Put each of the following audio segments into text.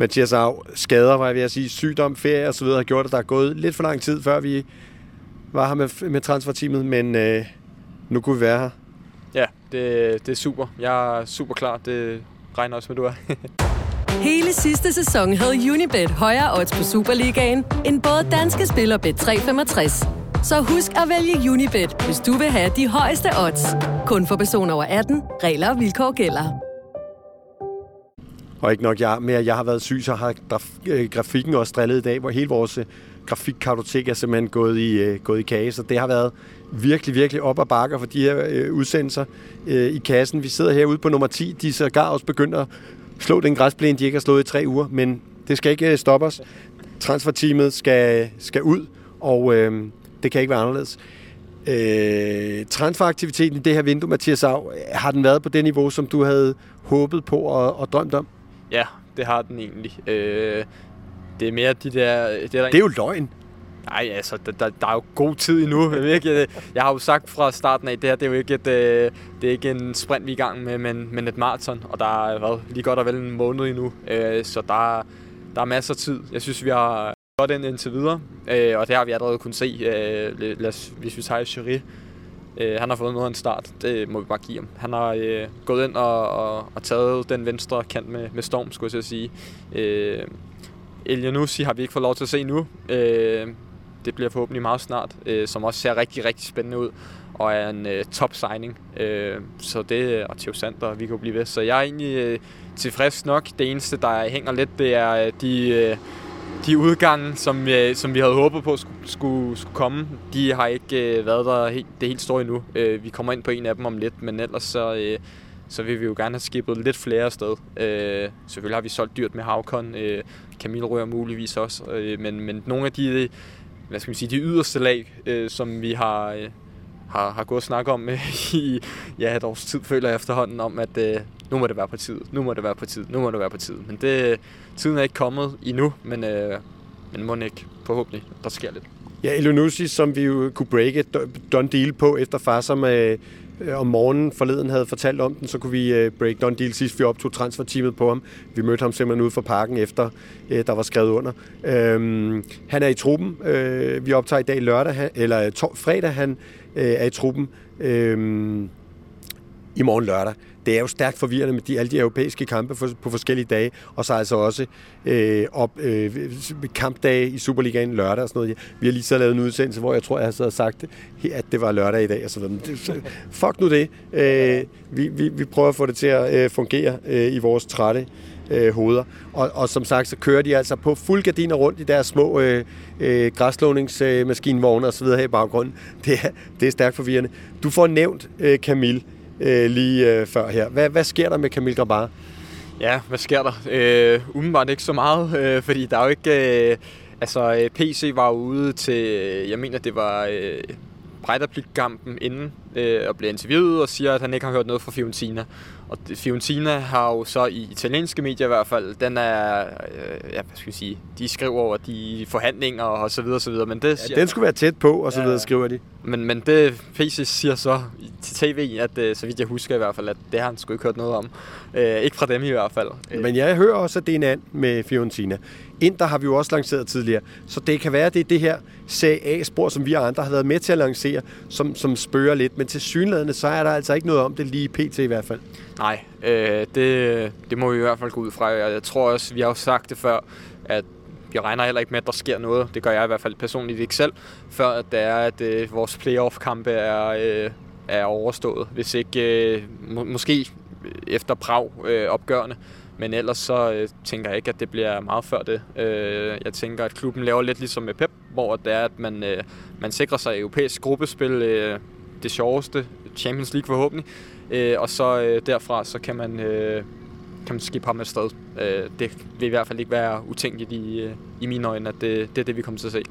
Mathias Av, skader, var jeg ved at sige, sygdom, ferie og så videre, har gjort, at der er gået lidt for lang tid, før vi var her med, med transferteamet, men øh, nu kunne vi være her. Ja, det, det er super. Jeg er super klar. Det regner også med, du er. Hele sidste sæson havde Unibet højere odds på Superligaen, end både danske spiller Bet365. Så husk at vælge Unibet, hvis du vil have de højeste odds. Kun for personer over 18. Regler og vilkår gælder. Og ikke nok jeg, med, at jeg har været syg, så har graf, øh, grafikken også drillet i dag, hvor hele vores øh, grafikkartotek er simpelthen gået i, øh, gået i kage. Så det har været virkelig, virkelig op ad bakker for de her øh, udsendelser øh, i kassen. Vi sidder herude på nummer 10. De er sågar også begyndt at slå den græsplæne, de ikke har slået i tre uger. Men det skal ikke øh, stoppe os. Transferteamet skal, skal ud, og øh, det kan ikke være anderledes. Øh, transferaktiviteten i det her vindue, Mathias Av, har den været på det niveau, som du havde håbet på og, og drømt om? Ja, det har den egentlig. Øh, det er mere de der... Det er, der Det er jo løgn. Nej, altså, der, der, der er jo god tid endnu. Jeg, ikke, jeg har jo sagt fra starten af, det her det er jo ikke, et, øh, det er ikke en sprint, vi er i gang med, men, men et maraton. Og der er hvad, lige godt og vel en måned endnu. Øh, så der, der er masser af tid. Jeg synes, vi har godt ind indtil videre. Øh, og det har vi allerede kunnet se. Øh, lad os, hvis vi tager Cherie, Øh, han har fået noget af en start, det må vi bare give ham. Han har øh, gået ind og, og, og taget den venstre kant med, med storm, skulle jeg sige. Øh, Elianussi har vi ikke fået lov til at se nu. Øh, det bliver forhåbentlig meget snart, øh, som også ser rigtig, rigtig spændende ud og er en øh, top signing. Øh, så det og Theo Sander, vi kan blive ved. Så jeg er egentlig øh, tilfreds nok. Det eneste, der hænger lidt, det er øh, de, øh, de udgange, som, øh, som vi havde håbet på skulle, skulle, skulle komme. De har ikke øh, været der helt, det helt store endnu. Øh, vi kommer ind på en af dem om lidt, men ellers så, øh, så vil vi jo gerne have skibet lidt flere afsted. Øh, selvfølgelig har vi solgt dyrt med Havkon. Øh, Camille rører muligvis også. Øh, men, men nogle af de hvad skal man sige, de yderste lag, øh, som vi har, øh, har, har gået og snakket om øh, i ja, et års tid, føler jeg efterhånden om, at øh, nu må det være på tid, nu må det være på tid, nu må det være på tid. Men det, tiden er ikke kommet endnu, men, øh, men må ikke forhåbentlig, der sker lidt. Ja, Elionussi, som vi jo kunne breake done deal på efter far, som øh, øh, om morgenen forleden havde fortalt om den, så kunne vi øh, break done deal sidst vi optog transferteamet på ham. Vi mødte ham simpelthen ude for parken efter, øh, der var skrevet under. Øhm, han er i truppen. Øh, vi optager i dag lørdag, han, eller øh, to, fredag, han øh, er i truppen. Øh, i morgen lørdag det er jo stærkt forvirrende med de, alle de europæiske kampe for, på forskellige dage, og så altså også øh, op, øh, kampdage i Superligaen lørdag og sådan noget. Vi har lige så lavet en udsendelse, hvor jeg tror, jeg har sagt, at det var lørdag i dag. Og så videre. Fuck nu det. Øh, vi, vi, vi prøver at få det til at øh, fungere øh, i vores trætte øh, hoveder. Og, og som sagt, så kører de altså på fuld gardiner rundt i deres små øh, øh, græsslåningsmaskinvogne øh, og så videre her i baggrunden. Det er, det er stærkt forvirrende. Du får nævnt øh, Camille øh, lige øh, før her. Hvad, hvad sker der med Camille Grabar? Ja, hvad sker der? Øh, umiddelbart ikke så meget, øh, fordi der er jo ikke... Øh, altså, øh, PC var ude til... Øh, jeg mener, det var... Øh, Breiterplik-kampen inden øh, og bliver interviewet og siger, at han ikke har hørt noget fra Fiorentina. Og Fiorentina har jo så i italienske medier i hvert fald, den er, øh, ja, hvad skal jeg sige, de skriver over de forhandlinger og så videre, så videre. Men det siger, ja, den skulle være tæt på, og så videre ja, skriver de. Men, men det PC siger så til tv, at øh, så vidt jeg husker i hvert fald, at det har han sgu ikke hørt noget om. Øh, ikke fra dem i hvert fald. Men jeg hører også, at det er en and med Fiorentina. Inter har vi jo også lanceret tidligere, så det kan være, at det er det her CA-spor, som vi andre har været med til at lancere, som, som spørger lidt. Men til synlædende, så er der altså ikke noget om det lige pt. i hvert fald. Nej, øh, det, det må vi i hvert fald gå ud fra. Jeg tror også, vi har jo sagt det før, at vi regner heller ikke med, at der sker noget. Det gør jeg i hvert fald personligt ikke selv, før at det er, at øh, vores playoff-kampe er, øh, er overstået. Hvis ikke, øh, må, måske efter Prag øh, opgørende. Men ellers så øh, tænker jeg ikke, at det bliver meget før det. Øh, jeg tænker, at klubben laver lidt ligesom med Pep, hvor det er, at man, øh, man sikrer sig europæisk gruppespil, øh, det sjoveste, Champions League forhåbentlig, øh, og så øh, derfra så kan man, øh, kan man skifte ham afsted. Øh, det vil i hvert fald ikke være utænkeligt i, øh, i mine øjne, at det, det er det, vi kommer til at se.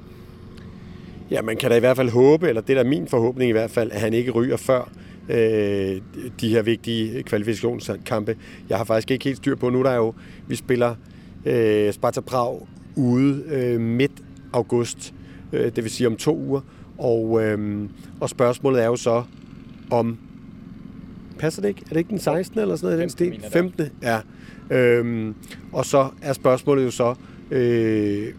Ja, man kan da i hvert fald håbe, eller det er da min forhåbning i hvert fald, at han ikke ryger før øh, de her vigtige kvalifikationskampe. Jeg har faktisk ikke helt styr på, nu der er jo, vi spiller øh, Sparta Prag ude øh, midt august, øh, det vil sige om to uger, og, øh, og spørgsmålet er jo så, om passer det ikke? Er det ikke den 16. eller sådan noget i den stil? 15. Ja. Øhm, og så er spørgsmålet jo så, øh,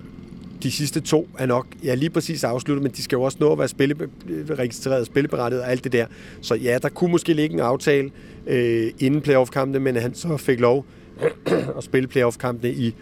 de sidste to er nok ja, lige præcis afsluttet, men de skal jo også nå at være spille, øh, registreret spilleberettet og alt det der. Så ja, der kunne måske ligge en aftale øh, inden playoff-kampene, men han så fik lov at spille playoff-kampene i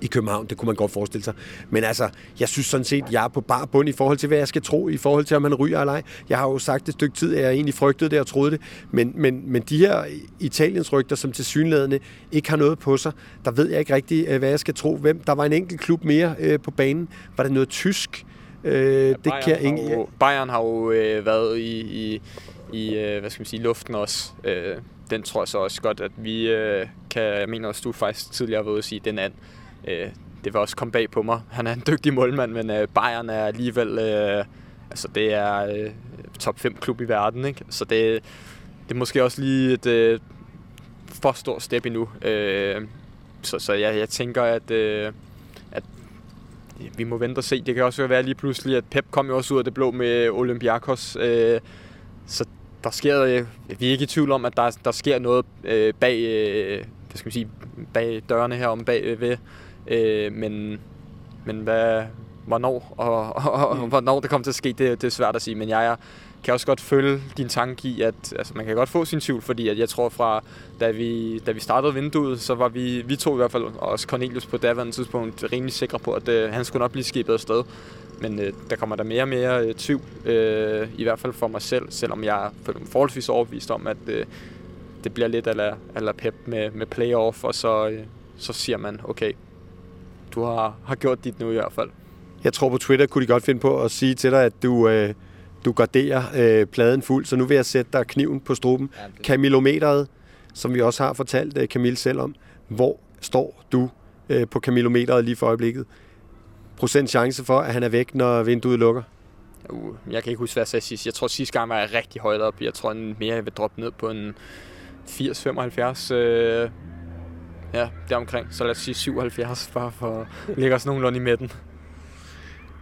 i København. Det kunne man godt forestille sig. Men altså, jeg synes sådan set, jeg er på bar bund i forhold til, hvad jeg skal tro, i forhold til, om han ryger eller ej. Jeg har jo sagt et stykke tid, at jeg egentlig frygtede det og troede det. Men, men, men de her Italiens rygter, som til synlædende ikke har noget på sig, der ved jeg ikke rigtig, øh, hvad jeg skal tro. Hvem? Der var en enkelt klub mere øh, på banen. Var det noget tysk? Øh, ja, det Bayern, kan ingen... har jo, Bayern har jo øh, været i, i, i øh, hvad skal man sige, luften også. Øh, den tror jeg så også godt, at vi øh, kan... Jeg mener også, du faktisk tidligere har været at sige, den anden øh, det vil også komme bag på mig. Han er en dygtig målmand, men øh, Bayern er alligevel... Øh, altså, det er øh, top 5 klub i verden, ikke? Så det, det er måske også lige et øh, for stort step endnu. Øh, så så jeg, jeg tænker, at, øh, at vi må vente og se. Det kan også være lige pludselig, at Pep kom jo også ud af det blå med Olympiakos. Øh, så der sker, øh, vi er ikke i tvivl om, at der, der sker noget øh, bag, øh, hvad skal man sige, bag dørene her om bag øh, ved Øh, men, men hvad, hvornår, og, og, og mm. hvornår det kommer til at ske, det, det er svært at sige. Men jeg er, kan også godt følge din tanke i, at altså, man kan godt få sin tvivl, fordi at jeg tror fra, da vi, da vi startede vinduet, så var vi, vi to i hvert fald, og også Cornelius på daværende tidspunkt, rimelig sikre på, at øh, han skulle nok blive skibet afsted. Men øh, der kommer der mere og mere øh, tvivl, øh, i hvert fald for mig selv, selvom jeg er forholdsvis overbevist om, at øh, det bliver lidt ala, ala pep med, med playoff, og så, øh, så siger man, okay, du har, har gjort dit nu i hvert fald. Jeg tror på Twitter kunne de godt finde på at sige til dig, at du, øh, du garderer øh, pladen fuld, så nu vil jeg sætte dig kniven på struben. Ja, det... Kamilometeret, som vi også har fortalt øh, Camille selv om, hvor står du øh, på kamilometeret lige for øjeblikket? Procent chance for, at han er væk, når vinduet lukker? Uh, jeg kan ikke huske, hvad jeg sagde sidst. Jeg tror, sidste gang var jeg rigtig højt op. Jeg tror mere, jeg vil droppe ned på en 80-75 øh, Ja, det er omkring. Så lad os sige 77, bare for at lægge os nogenlunde i midten.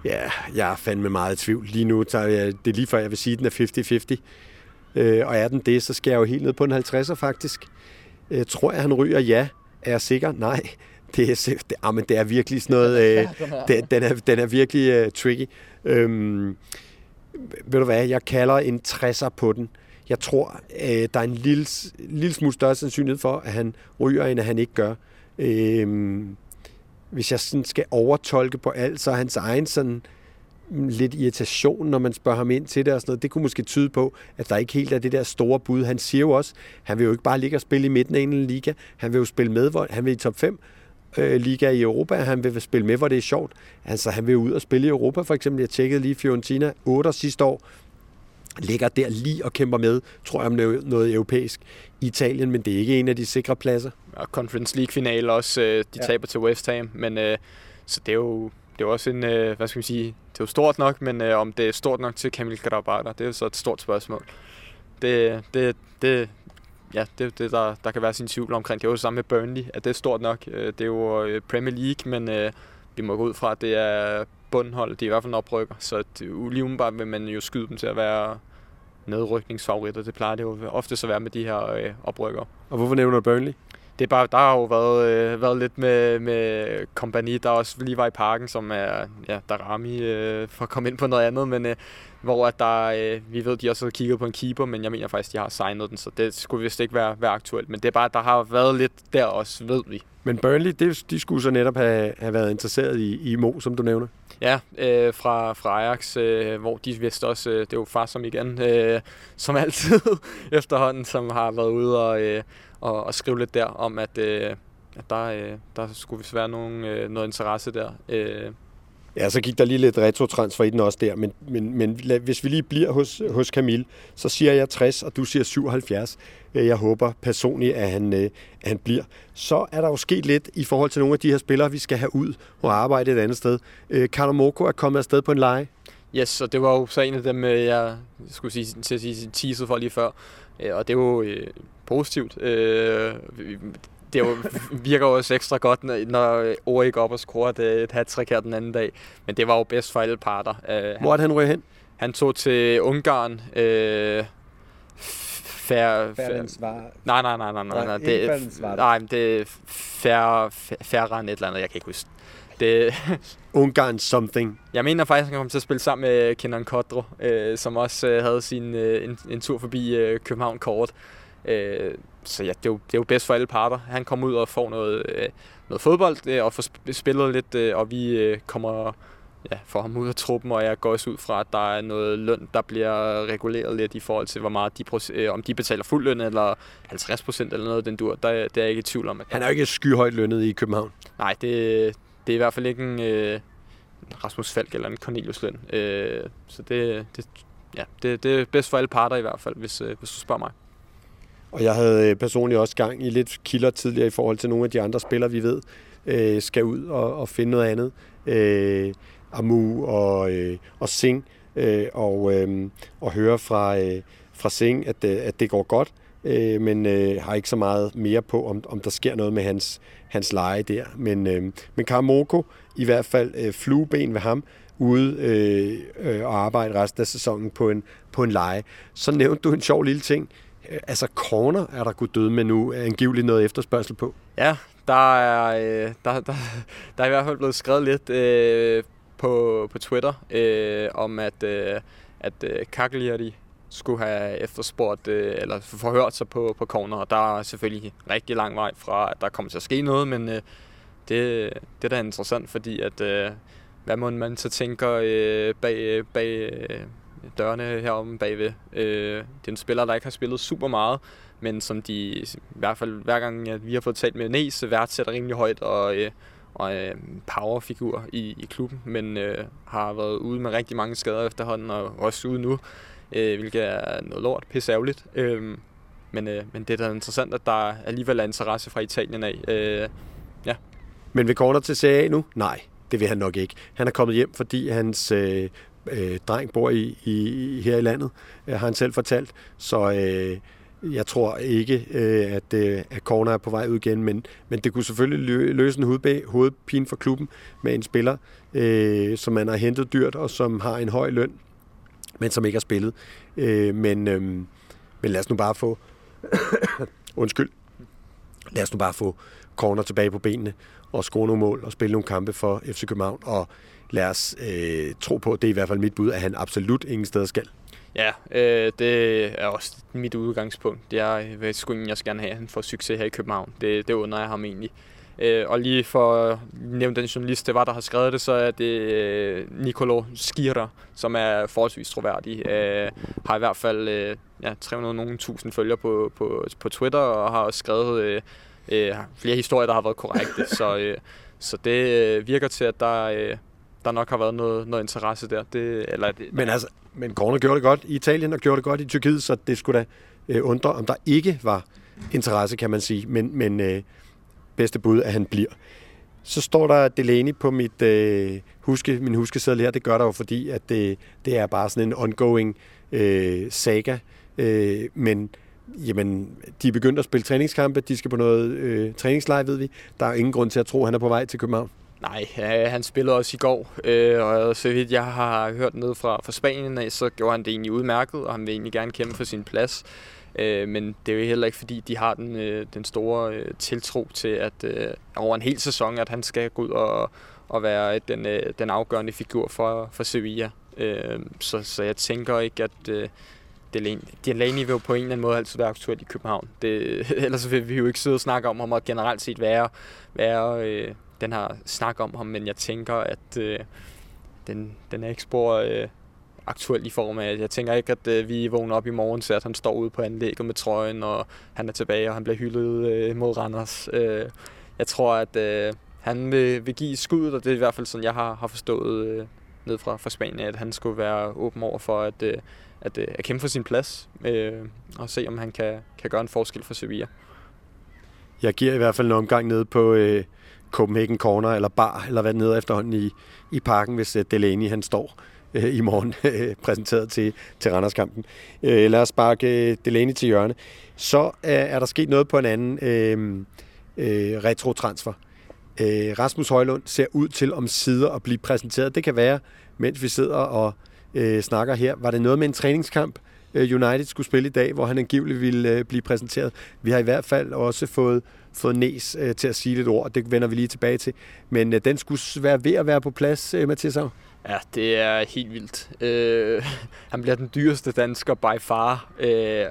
Ja, jeg er fandme meget i tvivl. Lige nu tager jeg, det er lige før, jeg vil sige, at den er 50-50. Øh, og er den det, så skal jeg jo helt ned på en 50'er faktisk. Øh, tror jeg, han ryger? Ja. Er jeg sikker? Nej. Det er, det, ah, men det er virkelig sådan noget... Øh, den, den, er, den er virkelig uh, tricky. Øhm, ved du hvad, jeg kalder en 60'er på den. Jeg tror, øh, der er en lille, lille smule større sandsynlighed for, at han ryger, end at han ikke gør. Øh, hvis jeg sådan skal overtolke på alt, så er hans egen sådan lidt irritation, når man spørger ham ind til det og sådan noget. Det kunne måske tyde på, at der ikke helt er det der store bud. Han siger jo også, han vil jo ikke bare ligge og spille i midten af en liga. Han vil jo spille med, hvor han vil i top 5 øh, liga i Europa. Han vil spille med, hvor det er sjovt. Altså, han vil ud og spille i Europa, for eksempel. Jeg tjekkede lige Fiorentina 8 sidste år ligger der lige og kæmper med, tror jeg, om noget, noget europæisk i Italien, men det er ikke en af de sikre pladser. Og Conference League-finale også, øh, de ja. taber til West Ham, men øh, så det er jo det er også en, øh, hvad skal man sige, det er jo stort nok, men øh, om det er stort nok til Kamil Grabata, det er jo så et stort spørgsmål. Det, det, det, ja, det er det, der, der kan være sin tvivl omkring. Det er jo samme med Burnley, at det er stort nok. Det er jo Premier League, men øh, vi må gå ud fra, at det er bundhold. De er i hvert fald en oprykker, så det, lige umiddelbart vil man jo skyde dem til at være nedrykningsfavoritter. Det plejer det jo ofte at være med de her øh, oprykker. Og hvorfor nævner du Burnley? Det er bare, der har jo været, øh, været lidt med, med kompani, der også lige var i parken, som er ja, Darami, øh, for at komme ind på noget andet, men øh, hvor at der, øh, vi ved, de også har kigget på en keeper, men jeg mener faktisk, de har signet den, så det skulle vist ikke være, være aktuelt. Men det er bare, der har været lidt der også, ved vi. Men Burnley, det, de skulle så netop have, have været interesseret i, i Mo, som du nævner. Ja, øh, fra, fra Ajax, øh, hvor de vidste også, øh, det er jo far som igen, øh, som altid efterhånden, som har været ude og, øh, og, og skrive lidt der om, at, øh, at der, øh, der skulle vist være nogen, øh, noget interesse der. Øh, Ja, så gik der lige lidt retrotransfer i den også der, men, men, men hvis vi lige bliver hos, hos Camille, så siger jeg 60, og du siger 77. Øh, jeg håber personligt, at han, øh, at han bliver. Så er der jo sket lidt i forhold til nogle af de her spillere, vi skal have ud og arbejde et andet sted. Øh, Carlo Moko er kommet afsted på en leje. Yes, og det var jo så en af dem, jeg skulle sige, til at sige teaset for lige før. Og det var jo positivt det jo, virker også ekstra godt, når Ori går op og scorer et, et hat her den anden dag. Men det var jo bedst for alle parter. Uh, Hvor er han ryger hen? Han tog til Ungarn. Uh, Fair, fair, nej, nej, nej, nej, nej, nej, det, er, nej, det er fair, færre end et eller andet, jeg kan ikke huske. Det, Ungarn something. Jeg mener faktisk, at han kom til at spille sammen med Kenan Kodro, øh, som også øh, havde sin, øh, en, en tur forbi øh, København kort. Øh, så ja, det er, jo, det er jo bedst for alle parter. Han kommer ud og får noget, øh, noget fodbold øh, og får spillet lidt, øh, og vi øh, kommer ja, får ham ud af truppen, og jeg går også ud fra, at der er noget løn, der bliver reguleret lidt i forhold til, hvor meget de, øh, om de betaler fuld løn, eller 50 procent eller noget den dur. Der, det er jeg ikke i tvivl om. At Han er jo ikke skyhøjt lønnet i København. Nej, det, det er i hvert fald ikke en øh, Rasmus Falk eller en Cornelius løn. Øh, så det, det, ja, det, det er bedst for alle parter i hvert fald, hvis, øh, hvis du spørger mig. Og jeg havde øh, personligt også gang i lidt kilder tidligere i forhold til nogle af de andre spillere, vi ved, øh, skal ud og, og finde noget andet. Øh, Amu og, øh, og Sing, øh, og, øh, og høre fra, øh, fra Sing, at, øh, at det går godt, øh, men øh, har ikke så meget mere på, om, om der sker noget med hans, hans leje der. Men, øh, men Karamoko, i hvert fald øh, flueben ved ham, ude øh, øh, og arbejde resten af sæsonen på en, på en leje. Så nævnte du en sjov lille ting. Øh, altså corner er der gået døde med nu, angiveligt noget efterspørgsel på. Ja, der er, øh, der, der, der er i hvert fald blevet skrevet lidt øh, på, på Twitter øh, om, at, øh, at øh, Cagliari skulle have efterspurgt øh, eller forhørt sig på, på corner. Og der er selvfølgelig rigtig lang vej fra, at der kommer til at ske noget, men øh, det, det er da interessant, fordi at, øh, hvad må man så tænker øh, bag, øh, bag øh, dørene herom bagved. Øh, det er en spiller, der ikke har spillet super meget, men som de i hvert fald hver gang at vi har fået talt med Næs, værdsætter rimelig højt, og øh, og øh, powerfigur i, i klubben, men øh, har været ude med rigtig mange skader efterhånden, og også ude nu, øh, hvilket er noget lort, pisse ærgerligt. Øh, men, øh, men det er da interessant, at der alligevel er interesse fra Italien af. Øh, ja. Men vil Corner til CA nu? Nej, det vil han nok ikke. Han er kommet hjem, fordi hans øh, øh, dreng bor i, i, her i landet, øh, har han selv fortalt. Så øh, jeg tror ikke, øh, at, øh, at Corner er på vej ud igen, men, men det kunne selvfølgelig løse en hovedpine for klubben med en spiller, øh, som man har hentet dyrt og som har en høj løn, men som ikke har spillet. Øh, men, øh, men lad os nu bare få... Undskyld. Lad os nu bare få Corner tilbage på benene og score nogle mål og spille nogle kampe for FC København. Og lad os øh, tro på, det er i hvert fald mit bud, at han absolut ingen steder skal. Ja, øh, det er også mit udgangspunkt. Det er, øh, hvad sgu jeg skal gerne have, at han får succes her i København. Det, det under jeg ham egentlig. Øh, og lige for at nævne den journalist, det var, der har skrevet det, så er det øh, Nicolo Skira, som er forholdsvis troværdig. Øh, har i hvert fald øh, ja, 300 nogen tusind følgere på, på, på Twitter, og har også skrevet øh, øh, flere historier, der har været korrekte. så, øh, så det øh, virker til, at der, øh, der nok har været noget, noget interesse der. Det, eller det, men altså, men Corner gjorde det godt i Italien og gjorde det godt i Tyrkiet, så det skulle da øh, undre, om der ikke var interesse, kan man sige. Men, men øh, bedste bud, at han bliver. Så står der Delaney på mit øh, huske, min huskeseddel her. Det gør der jo, fordi at det, det er bare sådan en ongoing øh, saga. Øh, men jamen, de er begyndt at spille træningskampe. De skal på noget øh, træningslejr, ved vi. Der er ingen grund til at tro, at han er på vej til København. Nej, øh, han spillede også i går, øh, og så vidt jeg har hørt ned fra, fra Spanien af, så gjorde han det egentlig udmærket, og han vil egentlig gerne kæmpe for sin plads. Øh, men det er jo heller ikke fordi, de har den, øh, den store øh, tiltro til, at øh, over en hel sæson, at han skal gå ud og, og være den, øh, den afgørende figur for, for Sevilla. Øh, så, så jeg tænker ikke, at øh, Delaney vil jo på en eller anden måde altid være aktuel i København. Det, ellers vil vi jo ikke sidde og snakke om ham og generelt set være, være øh, den her snak om ham, men jeg tænker, at øh, den, den er ikke spor øh, aktuel i form af, jeg tænker ikke, at øh, vi vågner op i morgen til, at han står ude på anlægget med trøjen, og han er tilbage, og han bliver hyldet øh, mod Randers. Øh, jeg tror, at øh, han vil, vil give skuddet, og det er i hvert fald sådan, jeg har, har forstået øh, ned fra, fra Spanien, at han skulle være åben over for at, øh, at, at, at kæmpe for sin plads, øh, og se, om han kan, kan gøre en forskel for Sevilla. Jeg giver i hvert fald en omgang ned på, øh, Copenhagen Corner eller bar, eller hvad nede hedder efterhånden i, i parken, hvis øh, Delaney han står øh, i morgen øh, præsenteret til, til Randerskampen. Øh, lad os sparke øh, Delaney til hjørne. Så øh, er der sket noget på en anden øh, øh, retro-transfer. Uh, Rasmus Højlund ser ud til om sider at blive præsenteret. Det kan være, mens vi sidder og uh, snakker her. Var det noget med en træningskamp, øh, United skulle spille i dag, hvor han angiveligt ville øh, blive præsenteret. Vi har i hvert fald også fået, fået Næs øh, til at sige lidt ord, det vender vi lige tilbage til. Men øh, den skulle være ved at være på plads, øh, Mathias Ja, det er helt vildt. Øh, han bliver den dyreste dansker by far. Øh,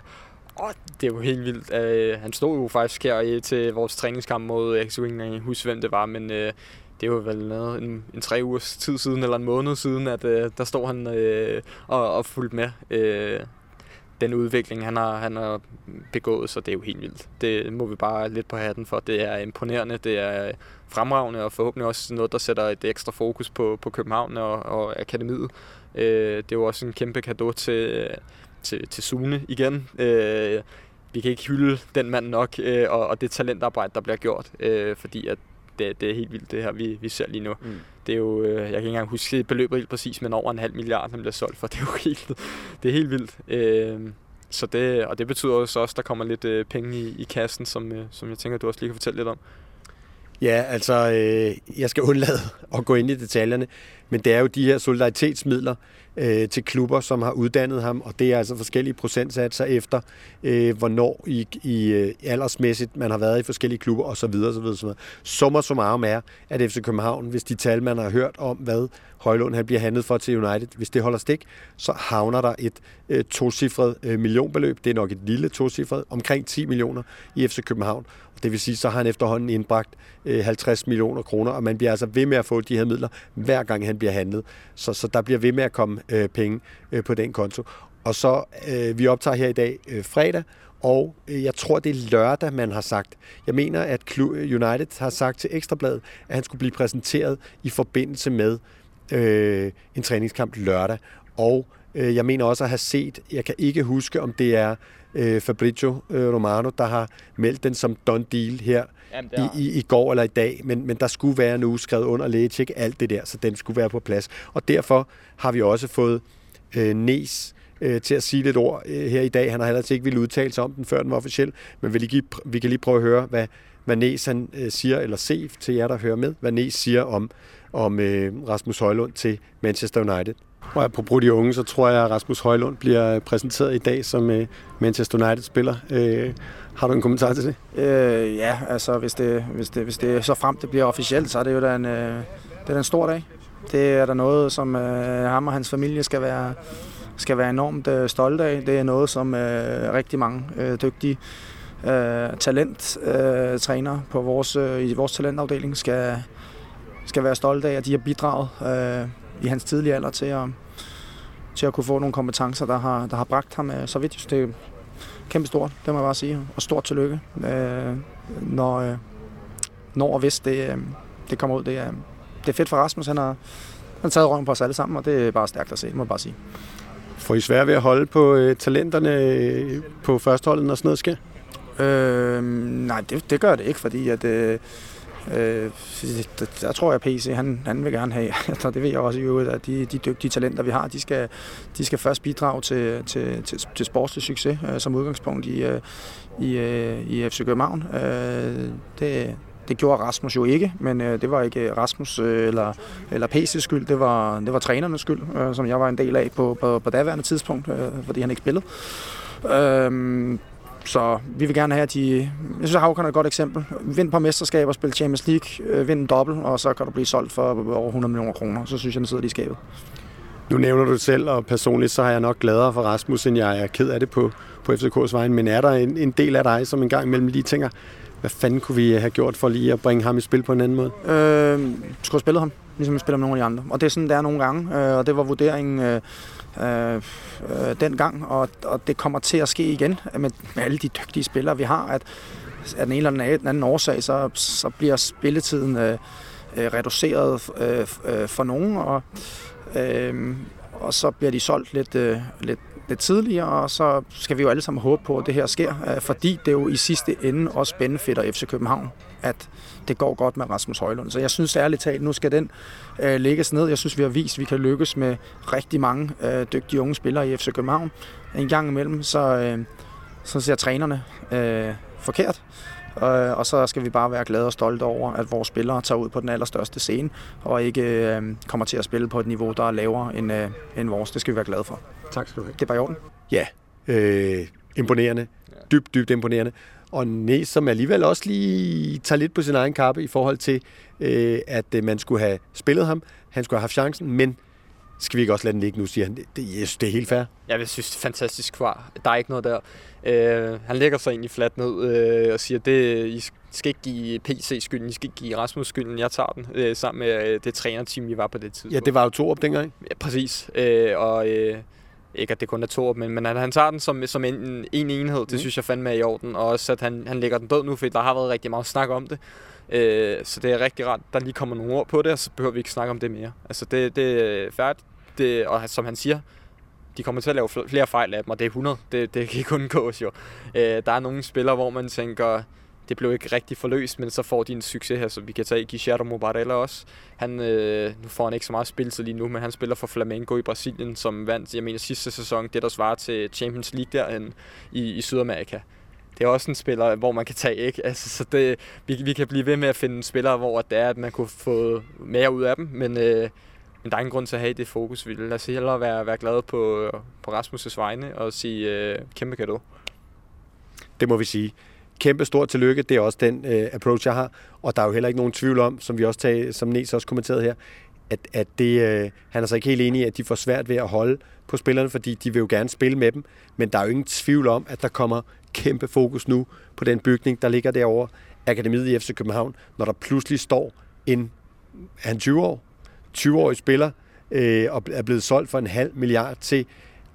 og det er jo helt vildt. Øh, han stod jo faktisk her til vores træningskamp mod x Jeg kan huske, hvem det var, men øh, det var vel noget, en, en tre ugers tid siden, eller en måned siden, at øh, der stod han øh, og, og fulgte med. Øh, den udvikling, han har, han har begået, så det er jo helt vildt. Det må vi bare lidt på hatten for. Det er imponerende, det er fremragende, og forhåbentlig også noget, der sætter et ekstra fokus på, på København og, og akademiet. Øh, det er jo også en kæmpe gave til, til, til Sune igen. Øh, vi kan ikke hylde den mand nok, øh, og, og det talentarbejde, der bliver gjort, øh, fordi at det, det er helt vildt, det her, vi, vi ser lige nu. Mm. Det er jo, øh, jeg kan ikke engang huske beløbet helt præcis, men over en halv milliard, han bliver solgt for. Det er jo helt, det er helt vildt. Øh, så det, og det betyder også, at der kommer lidt øh, penge i, i kassen, som, øh, som jeg tænker, du også lige kan fortælle lidt om. Ja, altså, øh, jeg skal undlade at gå ind i detaljerne, men det er jo de her solidaritetsmidler øh, til klubber, som har uddannet ham, og det er altså forskellige procentsatser efter, øh, hvornår i, i øh, aldersmæssigt man har været i forskellige klubber osv. osv., osv. Summer summarum er, at FC København, hvis de tal, man har hørt om, hvad Højlund han bliver handlet for til United, hvis det holder stik, så havner der et øh, tocifret øh, millionbeløb. Det er nok et lille tocifret, omkring 10 millioner i FC København. Det vil sige, så har han efterhånden indbragt øh, 50 millioner kroner, og man bliver altså ved med at få de her midler, hver gang han bliver handlet. Så, så der bliver ved med at komme øh, penge øh, på den konto. Og så, øh, vi optager her i dag øh, fredag, og øh, jeg tror, det er lørdag, man har sagt. Jeg mener, at United har sagt til Ekstrabladet, at han skulle blive præsenteret i forbindelse med øh, en træningskamp lørdag. Og øh, jeg mener også at have set, jeg kan ikke huske, om det er øh, Fabrizio øh, Romano, der har meldt den som done deal her Jamen, i, i, i går eller i dag, men, men der skulle være nu skrevet under lægetjek, alt det der, så den skulle være på plads. Og derfor har vi også fået øh, Nes øh, til at sige lidt ord øh, her i dag. Han har heller ikke ville udtale sig om den, før den var officiel, men vi, lige, vi kan lige prøve at høre, hvad, hvad Nes han, øh, siger, eller se til jer, der hører med, hvad Nes siger om, om øh, Rasmus Højlund til Manchester United. Og apropos de unge, så tror jeg, at Rasmus Højlund bliver præsenteret i dag som øh, Manchester United-spiller. Øh, har du en kommentar til det? Øh, ja, altså hvis det, hvis, det, hvis det så frem det bliver officielt, så er det jo da en, øh, det er en stor dag. Det er der noget, som øh, ham og hans familie skal være, skal være enormt øh, stolte af. Det er noget, som øh, rigtig mange øh, dygtige øh, talenttrænere øh, på vores, øh, i vores talentafdeling skal, skal være stolte af, at de har bidraget øh, i hans tidlige alder til at, til at kunne få nogle kompetencer, der har, der har bragt ham øh, så vidt. Det er kæmpe stort, det må jeg bare sige. Og stort tillykke, øh, når, øh, når og hvis det, øh, det kommer ud. Det er, det er fedt for Rasmus, han har, han taget røven på os alle sammen, og det er bare stærkt at se, må jeg bare sige. Får I svært ved at holde på øh, talenterne øh, på førsteholdet, når sådan noget sker? Øh, nej, det, det gør det ikke, fordi at, øh, Øh, der tror jeg, at PC han, han vil gerne have, og det ved jeg også i øvrigt, at de, de dygtige talenter, vi har, de skal, de skal først bidrage til, til, til, til sportslig succes øh, som udgangspunkt i, øh, i, øh, i FC København. Øh, det, det gjorde Rasmus jo ikke, men øh, det var ikke Rasmus øh, eller, eller PC's skyld, det var, det var trænernes skyld, øh, som jeg var en del af på, på, på daværende tidspunkt, øh, fordi han ikke spillede. Øh, så vi vil gerne have, at de... Jeg synes, at Havkon er et godt eksempel. Vind på mesterskaber, spil Champions League, øh, vind dobbelt, og så kan du blive solgt for over 100 millioner kroner. Så synes jeg, den sidder lige i skabet. Nu nævner du det selv, og personligt så har jeg nok gladere for Rasmus, end jeg er ked af det på, på FCK's vejen. Men er der en, en del af dig, som en gang imellem lige tænker, hvad fanden kunne vi have gjort for lige at bringe ham i spil på en anden måde? Øh, skulle have spillet ham, ligesom vi spiller med nogle af de andre. Og det er sådan, det er nogle gange, øh, og det var vurderingen øh, øh, øh, dengang, og, og det kommer til at ske igen med, med alle de dygtige spillere, vi har, at af den ene eller den anden årsag, så, så bliver spilletiden øh, øh, reduceret øh, øh, for nogen, og, øh, og så bliver de solgt lidt, øh, lidt, lidt tidligere, og så skal vi jo alle sammen håbe på, at det her sker, øh, fordi det jo i sidste ende også benefitter FC København, at det går godt med Rasmus Højlund. Så jeg synes ærligt talt, nu skal den øh, lægges ned. Jeg synes, vi har vist, at vi kan lykkes med rigtig mange øh, dygtige unge spillere i FC København. En gang imellem, så, øh, så ser trænerne øh, forkert. Øh, og så skal vi bare være glade og stolte over, at vores spillere tager ud på den allerstørste scene, og ikke øh, kommer til at spille på et niveau, der er lavere end, øh, end vores. Det skal vi være glade for. Tak skal du have. Det er bare i orden. Ja, øh, imponerende. Dybt, dybt imponerende. Og Næs, som alligevel også lige tager lidt på sin egen kappe i forhold til, øh, at øh, man skulle have spillet ham. Han skulle have haft chancen, men skal vi ikke også lade den ligge nu, siger han. Det, det, jeg synes, det er helt fair. Jeg synes, det er fantastisk svar. Der er ikke noget der. Øh, han lægger sig egentlig fladt ned øh, og siger, det, I skal ikke give PC skylden, I skal ikke give Rasmus skylden, jeg tager den, øh, sammen med øh, det trænerteam, vi var på det tidspunkt. Ja, det var jo to op dengang. Ja, præcis. Øh, og øh, ikke at det kun er to men, men at han tager den som, som en, en enhed, det mm. synes jeg fandme er i orden. Og også at han, han lægger den død nu, for der har været rigtig meget snak om det. Øh, så det er rigtig rart, der lige kommer nogle ord på det, og så behøver vi ikke snakke om det mere. Altså det, det er færdigt, det, og som han siger, de kommer til at lave flere fejl af dem, og det er 100. Det, det kan ikke undgås jo. Øh, der er nogle spillere, hvor man tænker, det blev ikke rigtig forløst, men så får de en succes her, så vi kan tage Guillermo Mobarella også. Han, øh, nu får han ikke så meget spil lige nu, men han spiller for Flamengo i Brasilien, som vandt, jeg mener, sidste sæson, det der svarer til Champions League derhen i, i Sydamerika. Det er også en spiller, hvor man kan tage, ikke? Altså, så det, vi, vi kan blive ved med at finde spillere, hvor det er, at man kunne få mere ud af dem, men, øh, men der er ingen grund til at have det fokus. Vi lad altså os hellere være, være glade på, på Rasmus' vegne og sige øh, kæmpe kado. Det må vi sige kæmpe stort tillykke. Det er også den øh, approach, jeg har. Og der er jo heller ikke nogen tvivl om, som vi også tager, som Nes også kommenterede her, at, at det, øh, han er så ikke helt enig i, at de får svært ved at holde på spillerne, fordi de vil jo gerne spille med dem. Men der er jo ingen tvivl om, at der kommer kæmpe fokus nu på den bygning, der ligger derovre, Akademiet i FC København, når der pludselig står en, han 20 år, 20-årig spiller, øh, og er blevet solgt for en halv milliard til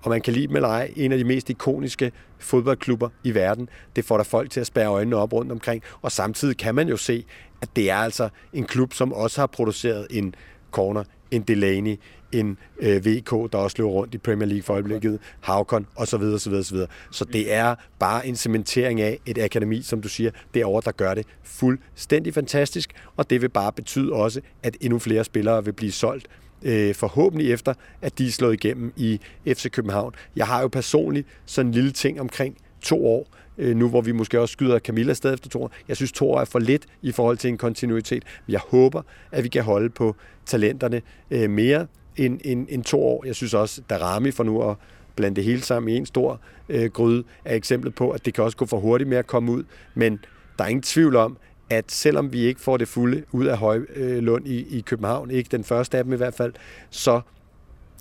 og man kan lide dem eller ej, en af de mest ikoniske fodboldklubber i verden. Det får der folk til at spære øjnene op rundt omkring, og samtidig kan man jo se, at det er altså en klub, som også har produceret en corner, en Delaney, en øh, VK, der også løber rundt i Premier League for øjeblikket, Havkon osv. osv., osv. Så det er bare en cementering af et akademi, som du siger, derovre, der gør det fuldstændig fantastisk, og det vil bare betyde også, at endnu flere spillere vil blive solgt øh, forhåbentlig efter, at de er slået igennem i FC København. Jeg har jo personligt sådan en lille ting omkring to år, øh, nu hvor vi måske også skyder Camilla stadig efter to år. Jeg synes, to år er for lidt i forhold til en kontinuitet, men jeg håber, at vi kan holde på talenterne øh, mere end, end, end to år. Jeg synes også, Darami Rami for nu at blande det hele sammen i en stor øh, gryde, er eksemplet på, at det kan også gå for hurtigt med at komme ud, men der er ingen tvivl om, at selvom vi ikke får det fulde ud af Højlund i, i København, ikke den første af dem i hvert fald, så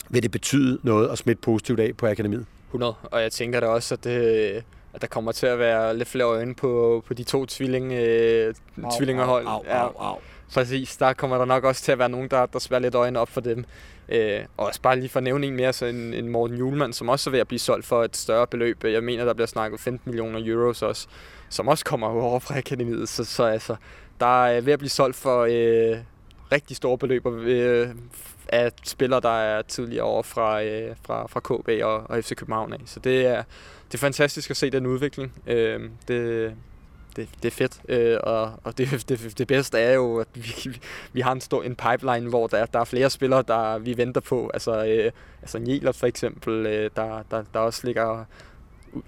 vil det betyde noget at smitte positivt af på akademiet. 100, og jeg tænker da også, at, det, øh, at der kommer til at være lidt flere øjne på, på de to tvilling, øh, au, tvillingerhold. Au, au, au, au. Præcis, der kommer der nok også til at være nogen, der, der spærer lidt øjne op for dem. Øh, og også bare lige for at nævne en mere, så en, en Morten Julemand, som også er ved at blive solgt for et større beløb. Jeg mener, der bliver snakket 15 millioner euros også som også kommer over fra akademiet. Så, så altså, der er ved at blive solgt for øh, rigtig store beløb øh, af spillere, der er tidligere over fra, øh, fra, fra KB og, og FC København af. Så det er, det er fantastisk at se den udvikling. Øh, det, det, det er fedt, øh, og, og det, det, det bedste er jo, at vi, vi har en stor en pipeline, hvor der, der er flere spillere, der vi venter på. Altså, øh, altså Nielert for eksempel, øh, der, der, der også ligger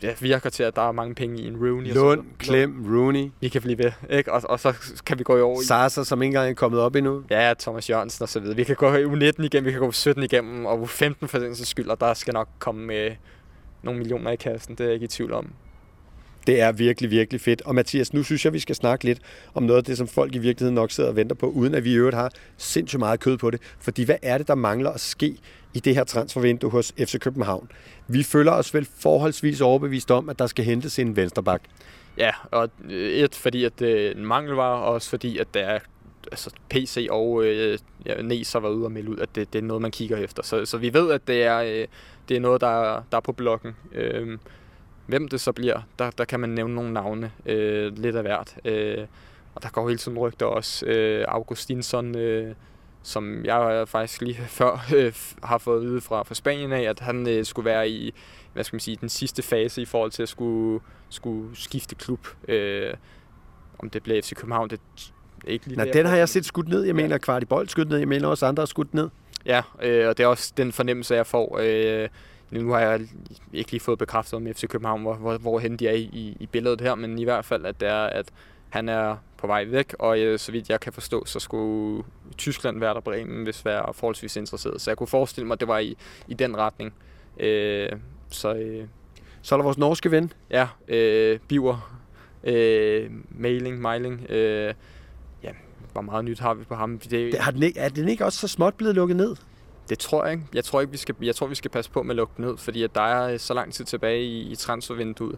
ja, virker til, at der er mange penge i en Rooney. Lund, Klem, Rooney. Vi kan blive ved, ikke? Og, og så kan vi gå i over i... Sasa, som ikke engang er kommet op endnu. Ja, Thomas Jørgensen og så videre. Vi kan gå i U19 igennem, vi kan gå u 17 igennem, og U15 for den skyld, og der skal nok komme med nogle millioner i kassen. Det er jeg ikke i tvivl om. Det er virkelig, virkelig fedt. Og Mathias, nu synes jeg, vi skal snakke lidt om noget af det, som folk i virkeligheden nok sidder og venter på, uden at vi i øvrigt har sindssygt meget kød på det. Fordi hvad er det, der mangler at ske i det her transfervindue hos FC København? Vi føler os vel forholdsvis overbevist om, at der skal hentes en vensterbak. Ja, og øh, et, fordi at det er en mangel var, og også fordi, at der er altså PC og øh, ja, Nes var ude og melde ud, at det, det er noget, man kigger efter. Så, så vi ved, at det er, øh, det er noget, der, der er på blokken. Øh, Hvem det så bliver, der, der kan man nævne nogle navne øh, lidt af hvert. Øh, og der går hele tiden rygter også. Øh, Augustinsson, øh, som jeg faktisk lige før øh, har fået at vide fra, fra Spanien af, at han øh, skulle være i hvad skal man sige, den sidste fase i forhold til at skulle, skulle skifte klub. Øh, om det bliver FC København, det er ikke lige Nej, den har jeg set skudt ned. Jeg mener, kvart i bold skudt ned. Jeg mener også andre har skudt ned. Ja, øh, og det er også den fornemmelse, jeg får. Øh, nu har jeg ikke lige fået bekræftet om FC København, hvor, hvor, hvorhen de er i, i billedet her, men i hvert fald, at det er, at han er på vej væk, og øh, så vidt jeg kan forstå, så skulle Tyskland være der Bremen, hvis være forholdsvis interesseret. Så jeg kunne forestille mig, at det var i, i den retning. Øh, så, øh, Så er der vores norske ven. Ja, øh, Biver, øh, Mailing, Mailing, øh, ja, hvor meget nyt har vi på ham? Det, Det, har den ikke, er den ikke også så småt blevet lukket ned? Det tror jeg ikke. Jeg tror, ikke, vi skal, jeg tror, vi skal passe på med at lukke den ned, fordi at der er øh, så lang tid tilbage i, i transfervinduet.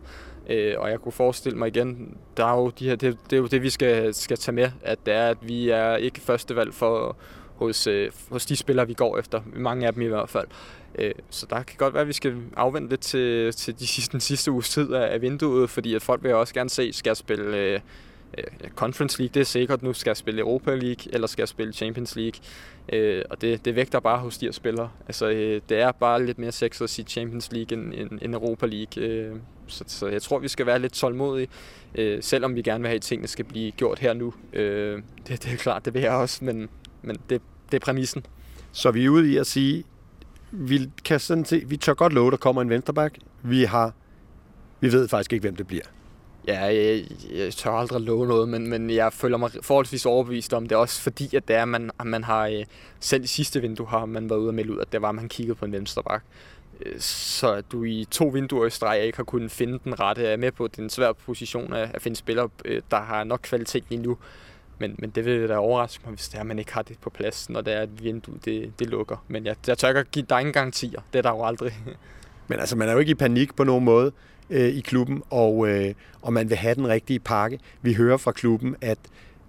Øh, og jeg kunne forestille mig igen, der er jo de her, det, det er jo det, vi skal, skal tage med, at det er, at vi er ikke første valg for, hos, øh, hos de spillere, vi går efter. Mange af dem i hvert fald. Øh, så der kan godt være, at vi skal afvente lidt til, til de sidste, den sidste uges tid af, af vinduet, fordi at folk vil også gerne se, skal jeg spille øh, øh, Conference League, det er sikkert nu, skal jeg spille Europa League, eller skal jeg spille Champions League. Øh, og det, det vægter bare hos de her spillere. Altså, øh, det er bare lidt mere sex at sige Champions League end, end, end Europa League. Øh, så, så jeg tror, vi skal være lidt tålmodige, øh, selvom vi gerne vil have, at tingene skal blive gjort her nu. Øh, det, det er klart, det vil jeg også, men, men det, det er præmissen. Så vi er ude i at sige, vi kan sådan se, vi tør godt love, der kommer en venstreback. Vi har, vi ved faktisk ikke, hvem det bliver. Ja, jeg, jeg tør aldrig love noget, men, men jeg føler mig forholdsvis overbevist om det, også fordi, at det er, man, at man har, øh, selv i sidste vindue har man været ude og melde ud, at det var, at man kiggede på en venstreback. Øh, så at du i to vinduer i streg ikke har kunnet finde den rette, er med på, at det er en svær position at, at finde spillere, øh, der har nok kvalitet lige nu. Men, men det vil da overraske mig, hvis det er, at man ikke har det på plads, når det er, at vinduet det, det lukker. Men jeg, jeg tør ikke at give dig ingen garantier. Det er der jo aldrig. Men altså, man er jo ikke i panik på nogen måde øh, i klubben, og, øh, og man vil have den rigtige pakke. Vi hører fra klubben, at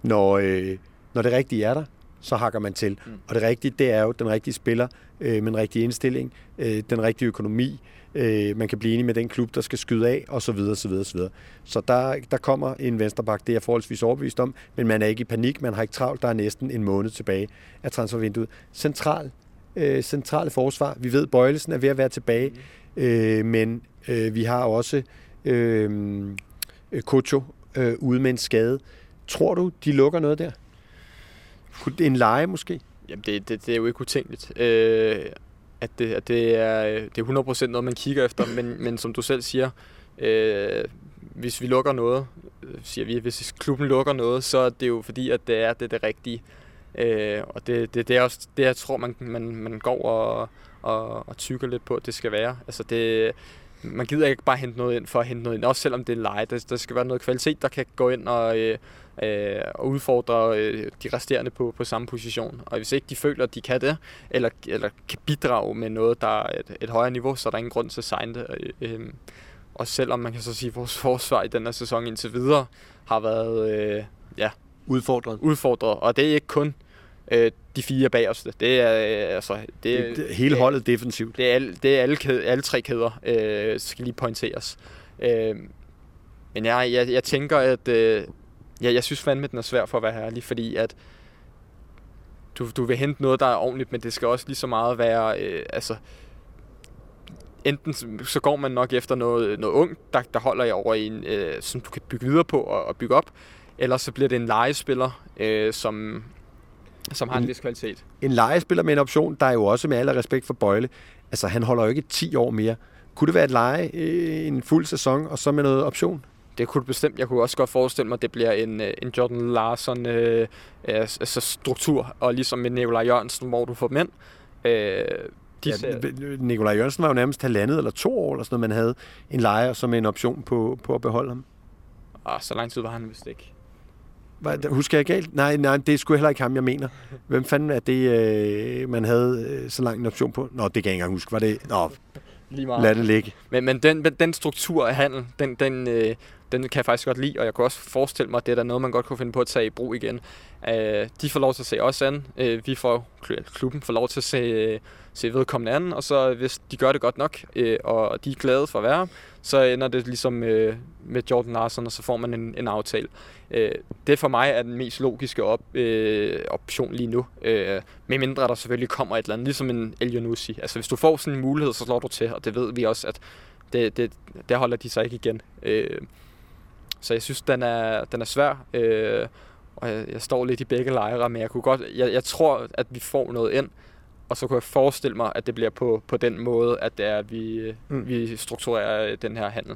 når, øh, når det rigtige er der, så hakker man til. Mm. Og det rigtige, det er jo den rigtige spiller øh, med en rigtig indstilling, øh, den rigtige økonomi, øh, man kan blive enig med den klub, der skal skyde af, og så videre, så videre, så videre. Så der, der kommer en vensterbak, det er jeg forholdsvis overbevist om, men man er ikke i panik, man har ikke travlt, der er næsten en måned tilbage af transfervinduet. Central, øh, centrale forsvar, vi ved, Bøjlesen er ved at være tilbage, øh, men øh, vi har også øh, Kocho øh, ude med en skade. Tror du, de lukker noget der? En leje måske? Jamen, det, det, det er jo ikke utænkeligt. Øh, at det, at det, er, øh, det er 100% noget, man kigger efter, men, men som du selv siger, øh, hvis vi lukker noget, øh, siger vi, hvis klubben lukker noget, så er det jo fordi, at det er det, det rigtige. Øh, og det, det, det er også det, jeg tror, man, man, man går og, og, og tykker lidt på, at det skal være. Altså det, man gider ikke bare hente noget ind for at hente noget ind, også selvom det er leje. Der, der skal være noget kvalitet, der kan gå ind og, øh, øh, og udfordre øh, de resterende på, på samme position. Og hvis ikke de føler, at de kan det, eller, eller kan bidrage med noget, der er et, et højere niveau, så er der ingen grund til at signe det. Øh, øh, og selvom man kan så sige, at vores forsvar i den her sæson indtil videre har været øh, ja, udfordret. udfordret. Og det er ikke kun øh, de fire bagerste. Det er øh, altså det, det, det hele holdet defensivt. Det er alle, det er alle, kæde, alle tre kæder, øh, skal lige pointeres. Øh, men jeg, jeg, jeg tænker, at øh, jeg, jeg synes fandme, den er svær for at være ærlig, fordi at du, du vil hente noget, der er ordentligt, men det skal også lige så meget være, øh, altså, enten så går man nok efter noget, noget ungt, der, der holder over i en, øh, som du kan bygge videre på og, og bygge op, eller så bliver det en legespiller, øh, som, som har en, en vis kvalitet. En legespiller med en option, der er jo også med al respekt for Bøjle, altså han holder jo ikke 10 år mere. Kunne det være et leje øh, en fuld sæson, og så med noget option? Det kunne bestemt. Jeg kunne også godt forestille mig, at det bliver en, øh, en Jordan Larson øh, altså struktur, og ligesom med Nikolaj Jørgensen, hvor du får mænd. Øh, de ja, Nikolaj Jørgensen var jo nærmest halvandet eller to år, eller sådan noget, man havde en lejer som en option på, på at beholde ham. Ah, så lang tid var han vist ikke. Husker jeg galt? Nej, nej, det sgu heller ikke ham, jeg mener. Hvem fanden er det, øh, man havde øh, så lang en option på? Nå, det kan jeg ikke engang huske. Var det... Nå, Lige meget. lad det ligge. Men, men den, den struktur af handel, den, den, øh, den kan jeg faktisk godt lide, og jeg kunne også forestille mig, at det er der noget, man godt kunne finde på at tage i brug igen. Øh, de får lov til at se os an. Øh, vi får, klubben får lov til at se, øh, se vedkommende an, og så øh, hvis de gør det godt nok, øh, og de er glade for at være, så ender det ligesom øh, med Jordan Larson, og så får man en, en aftale. Øh, det for mig er den mest logiske op, øh, option lige nu. Øh, med mindre der selvfølgelig kommer et eller andet, ligesom en El Yunusi. Altså hvis du får sådan en mulighed, så slår du til, og det ved vi også, at det, det, det holder de sig ikke igen. Øh, så jeg synes, den er, den er svær. Øh, og jeg, jeg står lidt i begge lejre, men jeg, kunne godt, jeg, jeg tror, at vi får noget ind. Og så kunne jeg forestille mig, at det bliver på, på den måde, at det er, at vi, mm. vi strukturerer den her handel.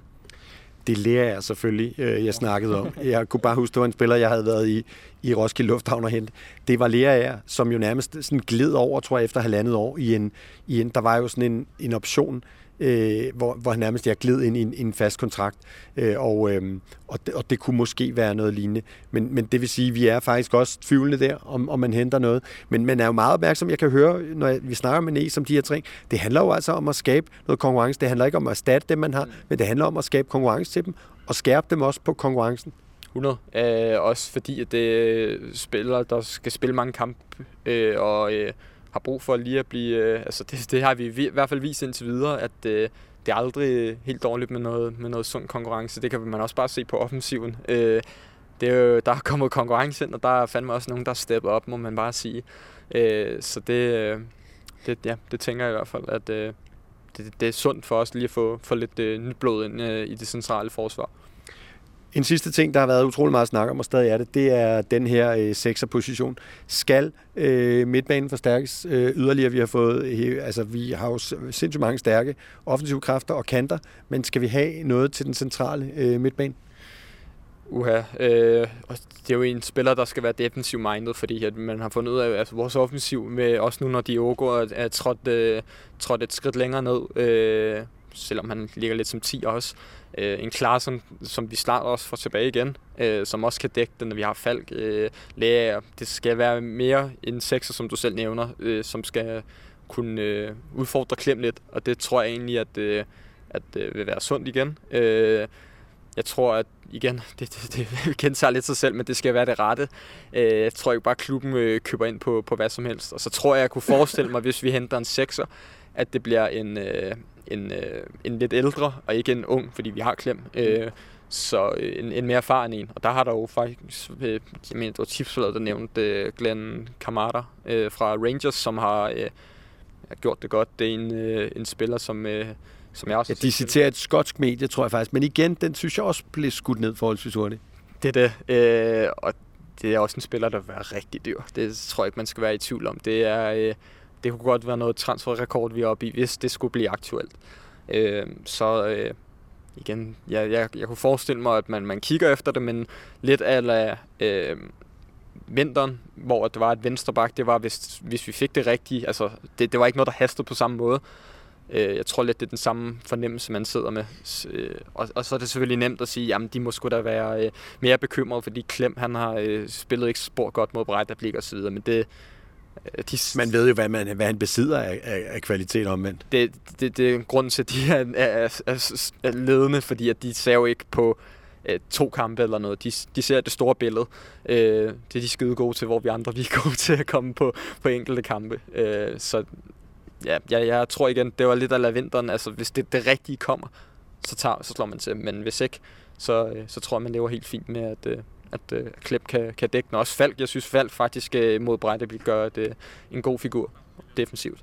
Det lærer jeg selvfølgelig, øh, jeg snakkede om. Jeg kunne bare huske, det var en spiller, jeg havde været i, i Roskilde Lufthavn og hente. Det var Lea, som jo nærmest sådan gled over, tror jeg, efter halvandet år i en, i en der var jo sådan en, en option øh, hvor, hvor han nærmest er glid ind i en, en fast kontrakt, øh, og, øh, og, det, og det kunne måske være noget lignende. Men, men det vil sige, at vi er faktisk også tvivlende der, om, om man henter noget. Men man er jo meget opmærksom, jeg kan høre, når vi snakker med Næs om de her ting, det handler jo altså om at skabe noget konkurrence. Det handler ikke om at erstatte dem, man har, mm. men det handler om at skabe konkurrence til dem, og skærpe dem også på konkurrencen. 100. Øh, også fordi, at det spiller, der skal spille mange kampe, øh, og øh, har brug for lige at blive... Øh, altså det, det har vi i hvert fald vist indtil videre, at øh, det er aldrig helt dårligt med noget, med noget sund konkurrence. Det kan man også bare se på offensiven. Øh, det er jo, der er kommet konkurrence ind, og der er fandme også nogen, der er steppet op, må man bare sige. Øh, så det, øh, det, ja, det tænker jeg i hvert fald, at øh, det, det er sundt for os lige at få, få lidt øh, nyt blod ind øh, i det centrale forsvar. En sidste ting, der har været utrolig meget snak om, og stadig er det, det er den her øh, sekserposition. Skal øh, midtbanen forstærkes øh, yderligere? Vi har fået, øh, altså vi har jo sindssygt mange stærke offensive kræfter og kanter, men skal vi have noget til den centrale øh, midtbane? Uha, øh, det er jo en spiller, der skal være defensiv minded, fordi at man har fundet ud af, at altså, vores offensiv, med, også nu når Diogo er, er trådt, øh, trådt et skridt længere ned, øh, selvom han ligger lidt som 10 også, Øh, en klar, som som vi snart også får tilbage igen, øh, som også kan dække den, når vi har Falk. Øh, Læger. Det skal være mere en sekser, som du selv nævner, øh, som skal kunne øh, udfordre Klem lidt, og det tror jeg egentlig, at, øh, at øh, vil være sundt igen. Øh, jeg tror, at igen, det, det, det kendt sig lidt sig selv, men det skal være det rette. Øh, jeg tror ikke bare, at klubben øh, køber ind på, på hvad som helst. Og så tror jeg, jeg kunne forestille mig, hvis vi henter en sekser, at det bliver en, øh, en, øh, en lidt ældre, og ikke en ung, fordi vi har klem. Øh, så øh, en, en mere erfaren en. Og der har der jo faktisk, øh, jeg mener, det var tipsfladet, der nævnte øh, Glenn Kamada øh, fra Rangers, som har øh, gjort det godt. Det er en, øh, en spiller, som, øh, som jeg også ja, de citerer et skotsk medie, tror jeg faktisk. Men igen, den synes jeg også blev skudt ned forholdsvis hurtigt. Det er det. Øh, og det er også en spiller, der vil være rigtig dyr. Det tror jeg ikke, man skal være i tvivl om. Det er... Øh, det kunne godt være noget transferrekord, vi er oppe i, hvis det skulle blive aktuelt. Øh, så øh, igen, jeg, jeg, jeg kunne forestille mig, at man, man kigger efter det, men lidt af øh, vinteren, hvor det var et venstreback, det var, hvis, hvis vi fik det rigtige, altså det, det var ikke noget, der hastede på samme måde. Øh, jeg tror lidt, det er den samme fornemmelse, man sidder med. Øh, og, og så er det selvfølgelig nemt at sige, jamen de må sgu da være øh, mere bekymrede, fordi Klem han har øh, spillet ikke spor godt mod Breidablik og så videre, men det, de, man ved jo, hvad, man, hvad han besidder af, af, af kvalitet omvendt. Det, det, det er en grund til, at de er, er, er, er ledende, fordi at de ser jo ikke på øh, to kampe eller noget. De, de ser det store billede. Øh, det er de skide gode til, hvor vi andre vi er gode til at komme på, på enkelte kampe. Øh, så ja, jeg, jeg tror igen, det var lidt af vinteren. Altså, hvis det, det rigtige kommer, så, tager, så slår man til. Men hvis ikke, så, øh, så tror jeg, man lever helt fint med, at, øh, at øh, Klep kan, kan dække den. Også Falk, jeg synes Falk faktisk øh, mod Brejdeblik gør det, en god figur defensivt.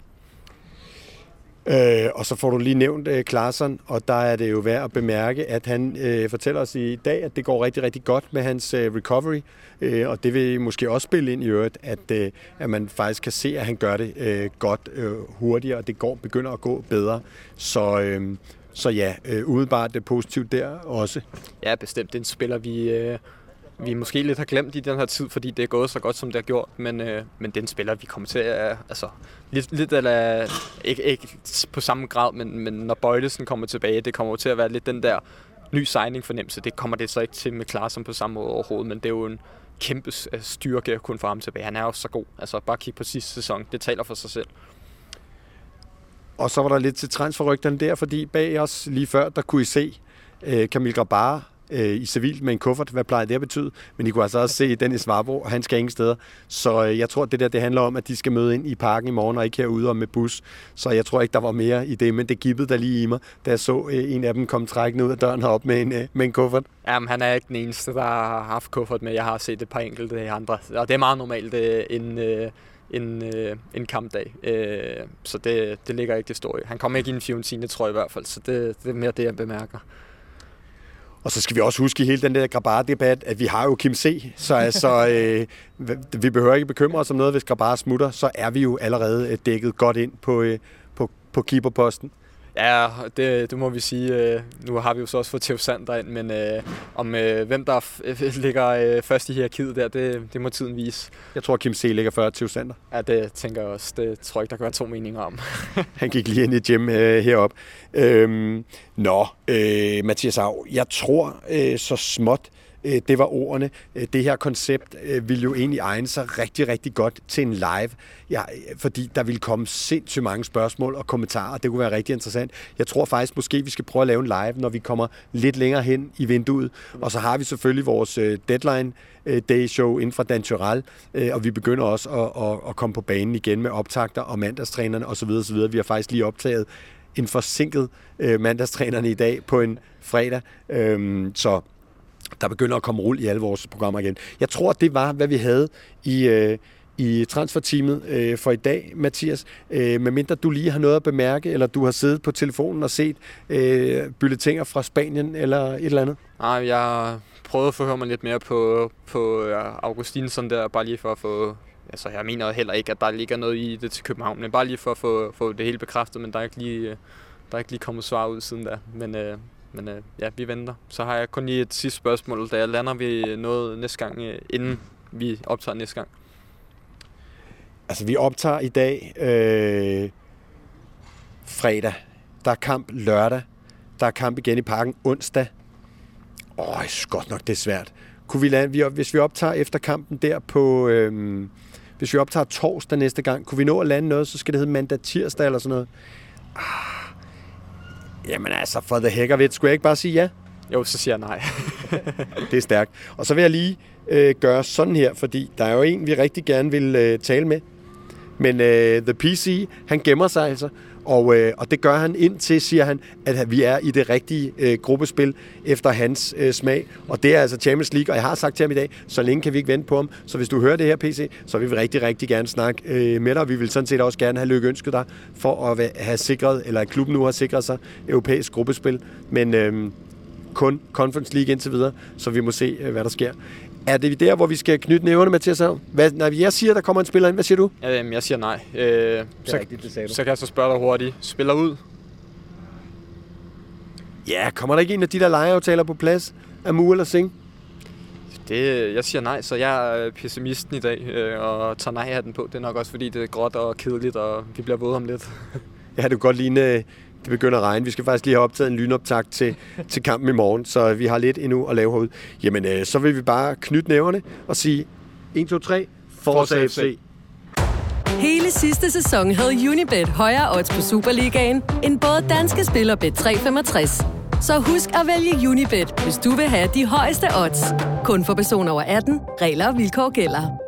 Øh, og så får du lige nævnt øh, Klaarsson, og der er det jo værd at bemærke, at han øh, fortæller os i dag, at det går rigtig, rigtig godt med hans øh, recovery, øh, og det vil måske også spille ind i øvrigt, at, øh, at man faktisk kan se, at han gør det øh, godt øh, hurtigere, og det går begynder at gå bedre. Så, øh, så ja, øh, udebart det positivt der også. Ja, bestemt. Det er en spiller, vi... Øh vi måske lidt har glemt i den her tid, fordi det er gået så godt, som det har gjort. Men, øh, men den spiller, vi kommer til at... Altså, lidt, lidt eller, ikke, ikke på samme grad, men, men når Bøjlesen kommer tilbage, det kommer til at være lidt den der ny signing fornemmelse. Det kommer det så ikke til med Klarsen på samme måde overhovedet, men det er jo en kæmpe øh, styrke at kunne få ham tilbage. Han er jo så god. Altså bare kig på sidste sæson. Det taler for sig selv. Og så var der lidt til transferrygterne der, fordi bag os lige før, der kunne I se øh, Camille Grabar øh, i civil med en kuffert. Hvad plejer det at betyde? Men I kunne altså også se Dennis Varbo, og han skal ingen steder. Så øh, jeg tror, det der det handler om, at de skal møde ind i parken i morgen, og ikke herude og med bus. Så jeg tror ikke, der var mere i det, men det gibbede der lige i mig, da jeg så øh, en af dem komme trækkende ud af døren herop med en, øh, med en kuffert. Jamen, han er ikke den eneste, der har haft kuffert med. Jeg har set et par enkelte andre, og det er meget normalt øh, en, øh, en, øh, en kampdag. Øh, så det, det ligger ikke det store Han kommer ikke i en Fiorentina, tror jeg i hvert fald, så det, det er mere det, jeg bemærker. Og så skal vi også huske i hele den der Grabar-debat, at vi har jo Kim C. Så altså, øh, vi behøver ikke bekymre os om noget, hvis Grabar smutter, så er vi jo allerede øh, dækket godt ind på, øh, på, på keeperposten. Ja, det, det må vi sige. Øh, nu har vi jo så også fået Theo Sander ind, men øh, om øh, hvem der f- ligger øh, først i hierarkiet der, det, det må tiden vise. Jeg tror, Kim C. ligger før Theo Sander. Ja, det tænker jeg også. Det tror jeg ikke, der kan være to meninger om. Han gik lige ind i gym øh, herop. Øhm, nå, øh, Mathias Aarhus, jeg tror øh, så småt, øh, Øh, det var ordene. Øh, det her koncept øh, ville jo egentlig egne sig rigtig, rigtig godt til en live, ja, fordi der ville komme sindssygt mange spørgsmål og kommentarer. Det kunne være rigtig interessant. Jeg tror faktisk, måske vi skal prøve at lave en live, når vi kommer lidt længere hen i vinduet. Og så har vi selvfølgelig vores deadline day show inden for Dan Tural, og vi begynder også at, at, at komme på banen igen med optakter og mandagstrænerne osv. osv. Vi har faktisk lige optaget en forsinket øh, mandagstrænerne i dag på en fredag. Øhm, så der begynder at komme rul i alle vores programmer igen. Jeg tror, det var, hvad vi havde i, øh, i transferteamet øh, for i dag, Mathias. Øh, medmindre du lige har noget at bemærke, eller du har siddet på telefonen og set øh, bylletinger fra Spanien eller et eller andet? Nej, jeg prøvede at forhøre mig lidt mere på, på øh, Augustinsson der, bare lige for at få... Altså, jeg mener heller ikke, at der ligger noget i det til København, men bare lige for at få, få det hele bekræftet, men der er ikke lige, øh, der er ikke lige kommet svar ud siden der. Men, øh, men øh, ja, vi venter. Så har jeg kun lige et sidste spørgsmål, da jeg lander vi noget næste gang, øh, inden vi optager næste gang. Altså, vi optager i dag øh, fredag. Der er kamp lørdag. Der er kamp igen i parken onsdag. Åh, jeg godt nok, det er svært. Kunne vi lande, vi, hvis vi optager efter kampen der på... Øh, hvis vi optager torsdag næste gang, kunne vi nå at lande noget, så skal det hedde mandag tirsdag eller sådan noget. Ah, Jamen altså, for the heck of it, skulle jeg ikke bare sige ja? Jo, så siger jeg nej. det er stærkt. Og så vil jeg lige øh, gøre sådan her, fordi der er jo en, vi rigtig gerne vil øh, tale med. Men øh, The PC, han gemmer sig altså. Og, øh, og det gør han indtil, siger han, at vi er i det rigtige øh, gruppespil efter hans øh, smag. Og det er altså Champions League, og jeg har sagt til ham i dag, så længe kan vi ikke vente på ham. Så hvis du hører det her, PC, så vil vi rigtig, rigtig gerne snakke øh, med dig. Vi vil sådan set også gerne have lykkeønsket dig for at have sikret, eller at klubben nu har sikret sig europæisk gruppespil. Men øh, kun Conference League indtil videre, så vi må se, øh, hvad der sker. Er det der, hvor vi skal knytte nævnerne, Mathias? Hvad, når jeg siger, der kommer en spiller ind, hvad siger du? Ja, jeg siger nej. Øh, så, rigtigt, det sagde du. så kan jeg så spørge dig hurtigt. Spiller ud? Ja, kommer der ikke en af de der lejeaftaler på plads? Amu eller Singh? Det, jeg siger nej, så jeg er pessimisten i dag, øh, og tager nej den på. Det er nok også, fordi det er gråt og kedeligt, og vi bliver våde om lidt. ja, det kan godt ligne, det begynder at regne. Vi skal faktisk lige have optaget en lynoptag til, til kampen i morgen, så vi har lidt endnu at lave herude. Jamen, øh, så vil vi bare knytte næverne og sige 1, 2, 3, Forza FC. Hele sidste sæson havde Unibet højere odds på Superligaen, end både danske spillere Bet365. Så husk at vælge Unibet, hvis du vil have de højeste odds. Kun for personer over 18. Regler og vilkår gælder.